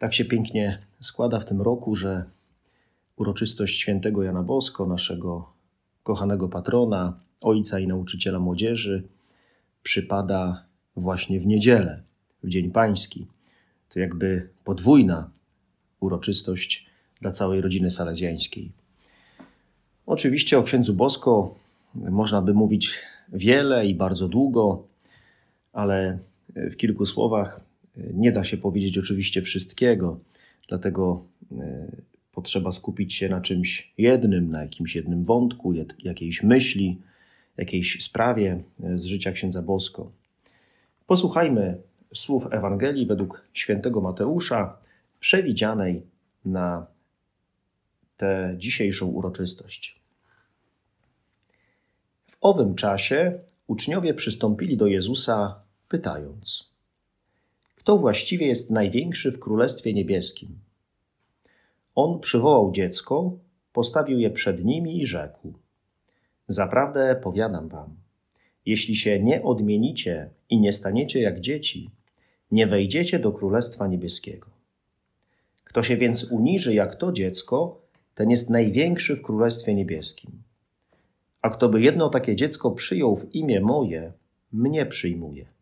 Tak się pięknie składa w tym roku, że uroczystość świętego Jana Bosko, naszego kochanego patrona, ojca i nauczyciela młodzieży, przypada właśnie w niedzielę, w Dzień Pański. To jakby podwójna uroczystość dla całej rodziny salezjańskiej. Oczywiście o księdzu Bosko można by mówić wiele i bardzo długo, ale w kilku słowach nie da się powiedzieć oczywiście wszystkiego, dlatego e, potrzeba skupić się na czymś jednym, na jakimś jednym wątku, jakiejś myśli, jakiejś sprawie e, z życia księdza Bosko. Posłuchajmy słów Ewangelii według świętego Mateusza, przewidzianej na tę dzisiejszą uroczystość. W owym czasie uczniowie przystąpili do Jezusa, pytając: kto właściwie jest największy w Królestwie Niebieskim. On przywołał dziecko, postawił je przed nimi i rzekł: Zaprawdę powiadam wam, jeśli się nie odmienicie i nie staniecie jak dzieci, nie wejdziecie do Królestwa Niebieskiego. Kto się więc uniży jak to dziecko, ten jest największy w Królestwie Niebieskim. A kto by jedno takie dziecko przyjął w imię moje, mnie przyjmuje.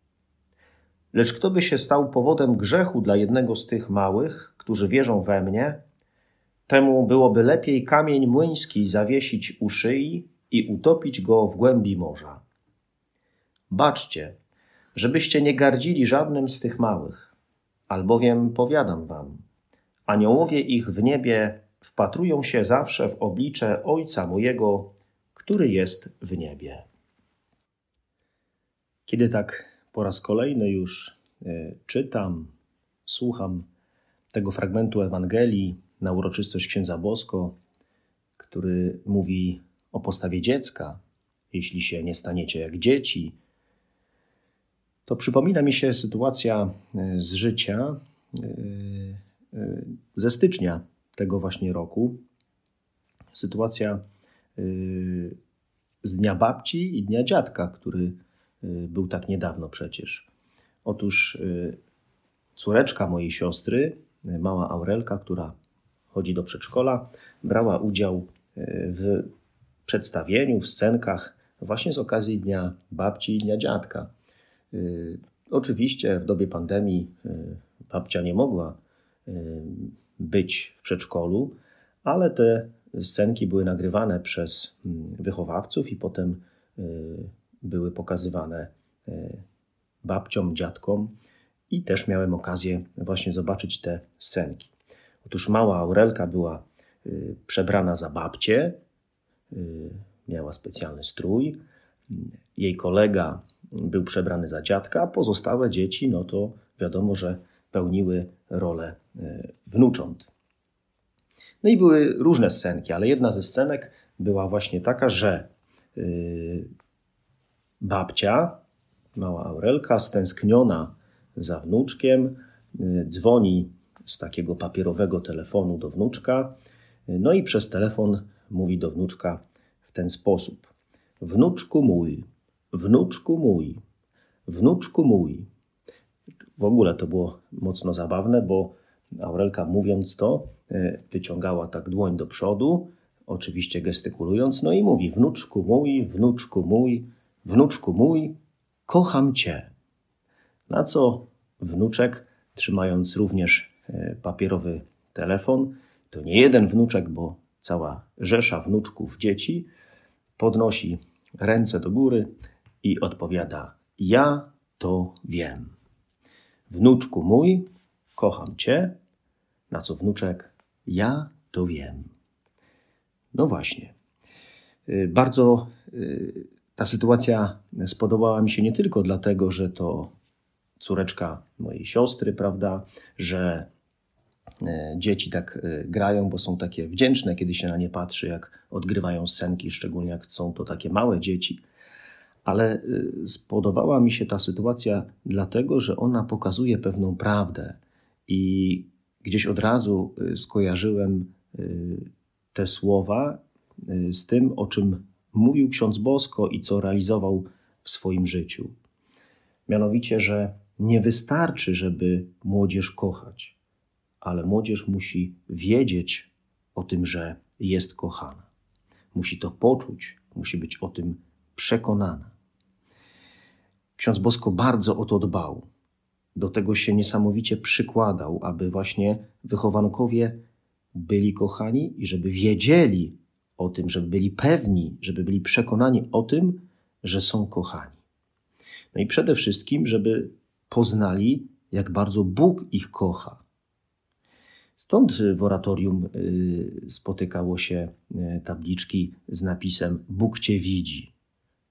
Lecz kto by się stał powodem grzechu dla jednego z tych małych, którzy wierzą we mnie, temu byłoby lepiej kamień młyński zawiesić u szyi i utopić go w głębi morza. Baczcie, żebyście nie gardzili żadnym z tych małych, albowiem powiadam wam, aniołowie ich w niebie wpatrują się zawsze w oblicze Ojca mojego, który jest w niebie. Kiedy tak po raz kolejny już e, czytam, słucham tego fragmentu Ewangelii na uroczystość księdza Bosko, który mówi o postawie dziecka. Jeśli się nie staniecie jak dzieci, to przypomina mi się sytuacja e, z życia e, ze stycznia tego właśnie roku. Sytuacja z dnia babci i dnia dziadka, który był tak niedawno przecież. Otóż y, córeczka mojej siostry, y, mała Aurelka, która chodzi do przedszkola, brała udział w przedstawieniu, w scenkach właśnie z okazji Dnia Babci i Dnia Dziadka. Oczywiście w dobie pandemii babcia nie mogła być w przedszkolu, ale te scenki były nagrywane przez mm, wychowawców i potem były pokazywane e, babciom, dziadkom i też miałem okazję właśnie zobaczyć te scenki. Otóż mała Aurelka była e, przebrana za babcię, e, miała specjalny strój. Jej kolega był przebrany za dziadka, a pozostałe dzieci, no to wiadomo, że pełniły rolę wnucząt. No i były różne scenki, ale jedna ze scenek była właśnie taka, że Babcia, mała Aurelka, stęskniona za wnuczkiem, y, dzwoni z takiego papierowego telefonu do wnuczka, y, no i przez telefon mówi do wnuczka w ten sposób: Wnuczku mój, wnuczku mój, wnuczku mój. W ogóle to było mocno zabawne, bo Aurelka mówiąc to, y, wyciągała tak dłoń do przodu, oczywiście gestykulując, no i mówi: Wnuczku mój, wnuczku mój, Wnuczku mój, kocham cię. Na co wnuczek, trzymając również e, papierowy telefon, to nie jeden wnuczek, bo cała rzesza wnuczków dzieci, podnosi ręce do góry i odpowiada: Ja to wiem. Wnuczku mój, kocham cię. Na co wnuczek: Ja to wiem. No właśnie. E, bardzo e, ta sytuacja spodobała mi się nie tylko dlatego, że to córeczka mojej siostry, prawda, że E, dzieci tak e, grają, bo są takie wdzięczne, kiedy się na nie patrzy, jak odgrywają scenki, szczególnie jak są to takie małe dzieci. Ale e, spodobała mi się ta sytuacja dlatego, że ona pokazuje pewną prawdę i gdzieś od razu skojarzyłem te słowa z tym, o czym mówił ksiądz Bosko i co realizował w swoim życiu. Mianowicie, że nie wystarczy, żeby młodzież kochać ale młodzież musi wiedzieć o tym, że jest kochana. Musi to poczuć, musi być o tym przekonana. Ksiądz Bosko bardzo o to dbał. Do tego się niesamowicie przykładał, aby właśnie wychowankowie byli kochani i żeby wiedzieli o tym, żeby byli pewni, żeby byli przekonani o tym, że są kochani. No i przede wszystkim, żeby poznali, jak bardzo Bóg ich kocha, Stąd w oratorium y, spotykało się y, tabliczki z napisem Bóg Cię widzi.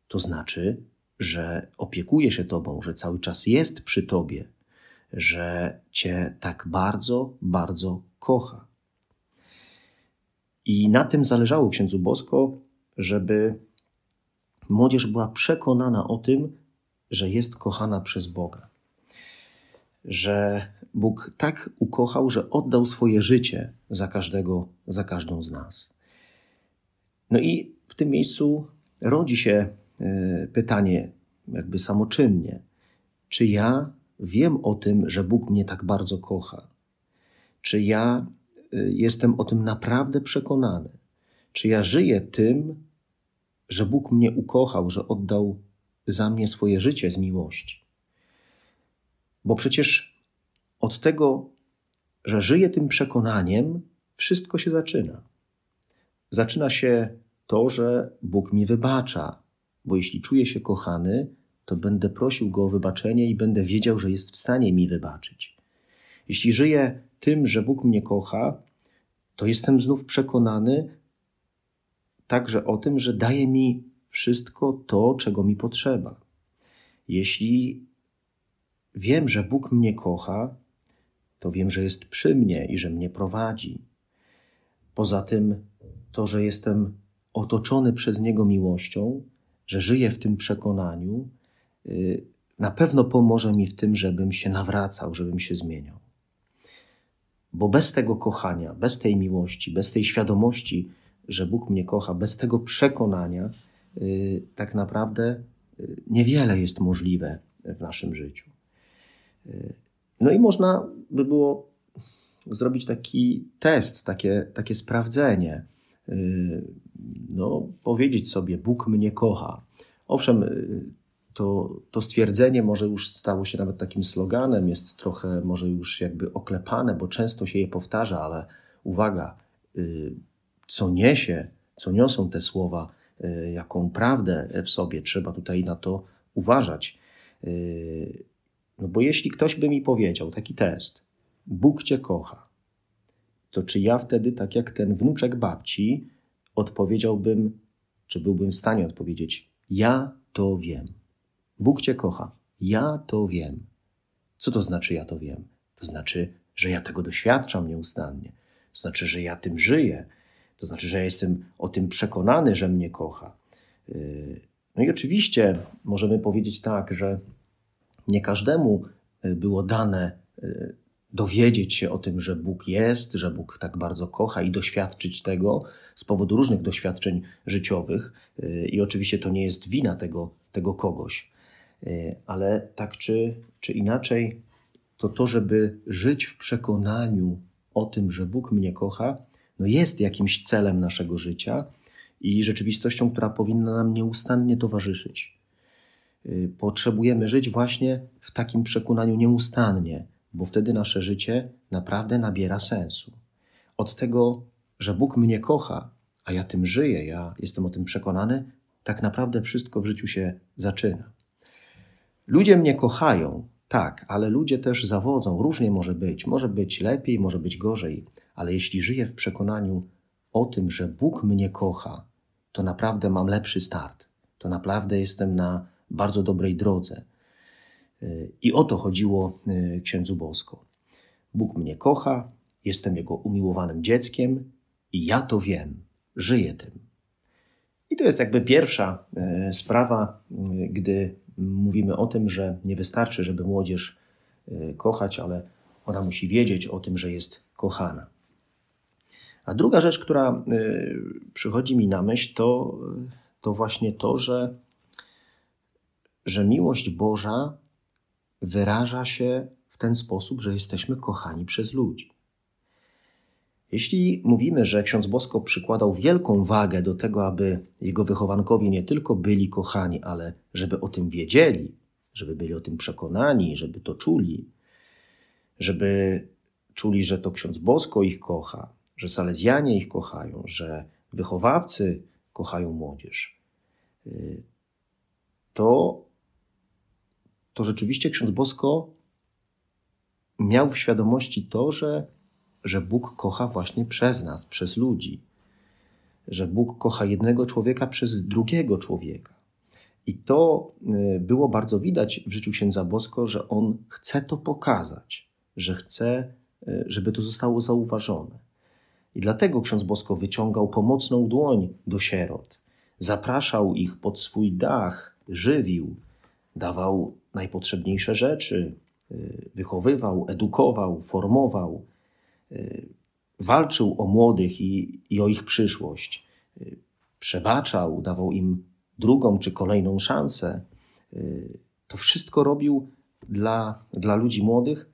To znaczy, że opiekuje się Tobą, że cały czas jest przy Tobie, że Cię tak bardzo, bardzo kocha. I na tym zależało księdzu Bosko, żeby młodzież była przekonana o tym, że jest kochana przez Boga. Że Bóg tak ukochał, że oddał swoje życie za każdego, za każdą z nas. No i w tym miejscu rodzi się e, pytanie, jakby samoczynnie: czy ja wiem o tym, że Bóg mnie tak bardzo kocha? Czy ja jestem o tym naprawdę przekonany? Czy ja żyję tym, że Bóg mnie ukochał, że oddał za mnie swoje życie z miłości? Bo przecież od tego, że żyję tym przekonaniem, wszystko się zaczyna. Zaczyna się to, że Bóg mi wybacza, bo jeśli czuję się kochany, to będę prosił Go o wybaczenie i będę wiedział, że jest w stanie mi wybaczyć. Jeśli żyję tym, że Bóg mnie kocha, to jestem znów przekonany także o tym, że daje mi wszystko to, czego mi potrzeba. Jeśli wiem, że Bóg mnie kocha, to wiem, że jest przy mnie i że mnie prowadzi. Poza tym, to, że jestem otoczony przez Niego miłością, że żyję w tym przekonaniu, y, na pewno pomoże mi w tym, żebym się nawracał, żebym się zmieniał. Bo bez tego kochania, bez tej miłości, bez tej świadomości, że Bóg mnie kocha, bez tego przekonania, y, tak naprawdę y, niewiele jest możliwe w naszym życiu. No i można by było zrobić taki test, takie, takie sprawdzenie. Y, no, powiedzieć sobie, Bóg mnie kocha. Owszem, y, to, to stwierdzenie może już stało się nawet takim sloganem, jest trochę może już jakby oklepane, bo często się je powtarza, ale uwaga, y, co niesie, co niosą te słowa, jaką prawdę w sobie, trzeba tutaj na to uważać. No bo jeśli ktoś by mi powiedział taki test, Bóg cię kocha, to czy ja wtedy, tak jak ten wnuczek babci, odpowiedziałbym, czy byłbym w stanie odpowiedzieć: Ja to wiem. Bóg cię kocha. Ja to wiem. Co to znaczy ja to wiem? To znaczy, że ja tego doświadczam nieustannie. To znaczy, że ja tym żyję. To znaczy, że ja jestem o tym przekonany, że mnie kocha. Yy, no i oczywiście możemy powiedzieć tak, że nie każdemu y, było dane y, dowiedzieć się o tym, że Bóg jest, że Bóg tak bardzo kocha i doświadczyć tego z powodu różnych doświadczeń życiowych. I oczywiście to nie jest wina tego, tego kogoś. Ale tak czy, czy inaczej, to to, żeby żyć w przekonaniu o tym, że Bóg mnie kocha, no jest jakimś celem naszego życia i rzeczywistością, która powinna nam nieustannie towarzyszyć. Y, potrzebujemy żyć właśnie w takim przekonaniu nieustannie, bo wtedy nasze życie naprawdę nabiera sensu. Od tego, że Bóg mnie kocha, a ja tym żyję, ja jestem o tym przekonany, tak naprawdę wszystko w życiu się zaczyna. Ludzie mnie kochają, tak, ale ludzie też zawodzą, różnie może być. Może być lepiej, może być gorzej, ale jeśli żyję w przekonaniu o tym, że Bóg mnie kocha, to naprawdę mam lepszy start. To naprawdę jestem na bardzo dobrej drodze. I o to chodziło e, księdzu Bosko. Bóg mnie kocha, jestem Jego umiłowanym dzieckiem i ja to wiem, żyję tym. I to jest jakby pierwsza e, sprawa, gdy mówimy o tym, że nie wystarczy, żeby młodzież e, kochać, ale ona musi wiedzieć o tym, że jest kochana. A druga rzecz, która e, przychodzi mi na myśl, to, to właśnie to, że, że miłość Boża wyraża się w ten sposób, że jesteśmy kochani przez ludzi. Jeśli mówimy, że ksiądz Bosko przykładał wielką wagę do tego, aby jego wychowankowie nie tylko byli kochani, ale żeby o tym wiedzieli, żeby byli o tym przekonani, żeby to czuli, żeby czuli, że to ksiądz Bosko ich kocha, że salezjanie ich kochają, że wychowawcy kochają młodzież, y, to, to rzeczywiście ksiądz Bosko miał w świadomości to, że że Bóg kocha właśnie przez nas, przez ludzi, że Bóg kocha jednego człowieka przez drugiego człowieka. I to y, było bardzo widać w życiu księdza Bosko, że on chce to pokazać, że chce, y, żeby to zostało zauważone. I dlatego ksiądz Bosko wyciągał pomocną dłoń do sierot, zapraszał ich pod swój dach, żywił, dawał najpotrzebniejsze rzeczy, y, wychowywał, edukował, formował walczył o młodych i, i o ich przyszłość. Przebaczał, dawał im drugą czy kolejną szansę. To wszystko robił dla, dla ludzi młodych,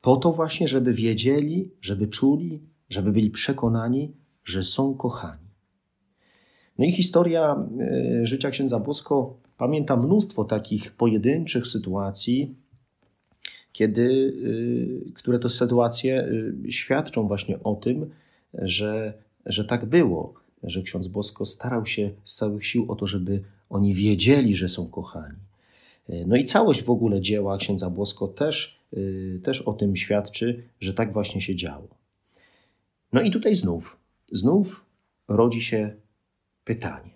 po to właśnie, żeby wiedzieli, żeby czuli, żeby byli przekonani, że są kochani. No i historia życia księdza Bosko pamięta mnóstwo takich pojedynczych sytuacji, kiedy, y, które to sytuacje y, świadczą właśnie o tym, że, że tak było, że ksiądz Bosko starał się z całych sił o to, żeby oni wiedzieli, że są kochani. Y, no i całość w ogóle dzieła księdza Bosko też, też o tym świadczy, że tak właśnie się działo. No i tutaj znów, znów rodzi się pytanie.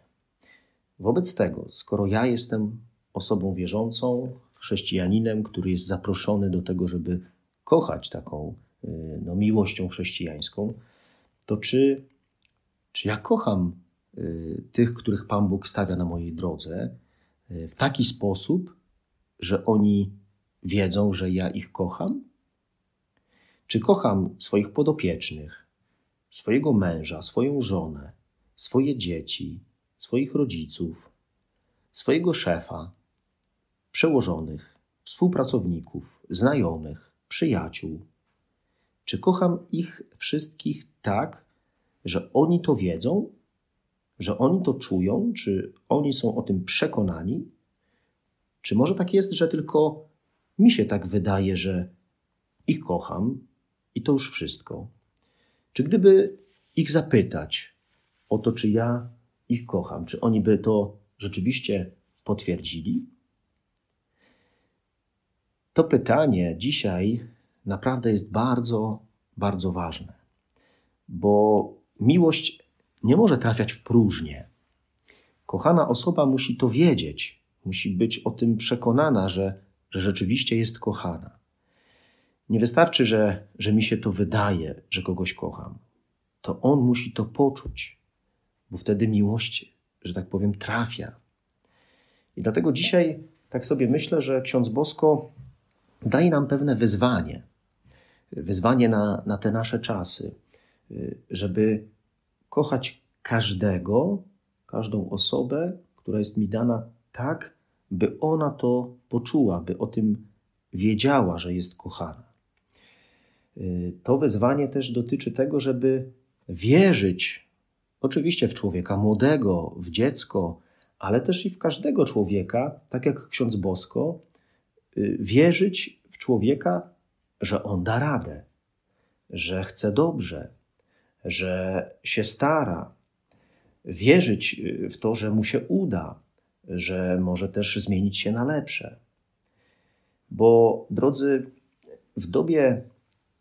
Wobec tego, skoro ja jestem osobą wierzącą, chrześcijaninem, który jest zaproszony do tego, żeby kochać taką y, no, miłością chrześcijańską, to czy, czy ja kocham y, tych, których Pan Bóg stawia na mojej drodze y, w taki sposób, że oni wiedzą, że ja ich kocham? Czy kocham swoich podopiecznych, swojego męża, swoją żonę, swoje dzieci, swoich rodziców, swojego szefa, przełożonych, współpracowników, znajomych, przyjaciół? Czy kocham ich wszystkich tak, że oni to wiedzą, że oni to czują, czy oni są o tym przekonani? Czy może tak jest, że tylko mi się tak wydaje, że ich kocham i to już wszystko? Czy gdyby ich zapytać o to, czy ja ich kocham, czy oni by to rzeczywiście potwierdzili? To pytanie dzisiaj naprawdę jest bardzo, bardzo ważne, bo miłość nie może trafiać w próżnię. Kochana osoba musi to wiedzieć, musi być o tym przekonana, że, że rzeczywiście jest kochana. Nie wystarczy, że, że mi się to wydaje, że kogoś kocham. To on musi to poczuć, bo wtedy miłość, że tak powiem, trafia. I dlatego dzisiaj tak sobie myślę, że ksiądz Bosko daje nam pewne wyzwanie, wyzwanie na, na te nasze czasy, żeby kochać każdego, każdą osobę, która jest mi dana tak, by ona to poczuła, by o tym wiedziała, że jest kochana. To wyzwanie też dotyczy tego, żeby wierzyć, oczywiście w człowieka młodego, w dziecko, ale też i w każdego człowieka, tak jak ksiądz Bosko, wierzyć w człowieka, że on da radę, że chce dobrze, że się stara, wierzyć y, w to, że mu się uda, że może też zmienić się na lepsze. Bo drodzy, w dobie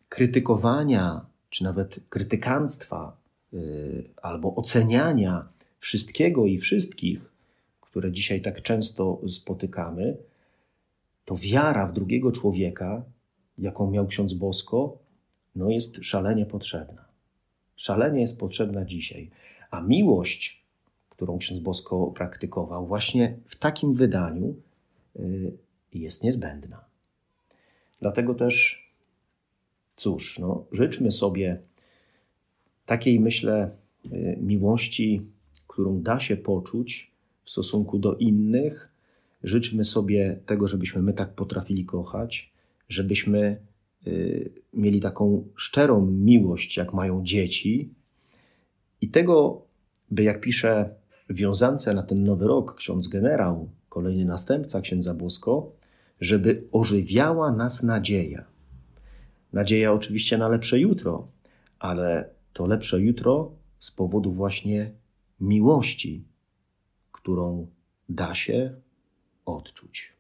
krytykowania, czy nawet krytykanstwa, yy, albo oceniania wszystkiego i wszystkich, które dzisiaj tak często spotykamy, to wiara w drugiego człowieka, jaką miał ksiądz Bosko, no jest szalenie potrzebna. Szalenie jest potrzebna dzisiaj. A miłość, którą ksiądz Bosko praktykował, właśnie w takim wydaniu y, jest niezbędna. Dlatego też, cóż, no, życzmy sobie takiej, myślę, y, miłości, którą da się poczuć w stosunku do innych. Życzmy sobie tego, żebyśmy my tak potrafili kochać, żebyśmy y, mieli taką szczerą miłość, jak mają dzieci. I tego, by jak pisze wiązance na ten nowy rok ksiądz generał, kolejny następca księdza Bosko, żeby ożywiała nas nadzieja. Nadzieja oczywiście na lepsze jutro, ale to lepsze jutro z powodu właśnie miłości, którą da się odczuć.